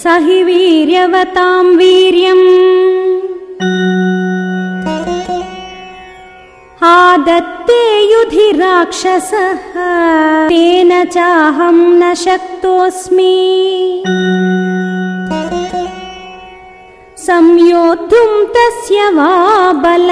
स हि वीर्यवतां वीर्यम्। आदत्ते युधि राक्षसः तेन चाहं न शक्तोऽस्मि। संयोद्धुं तस्य वा बल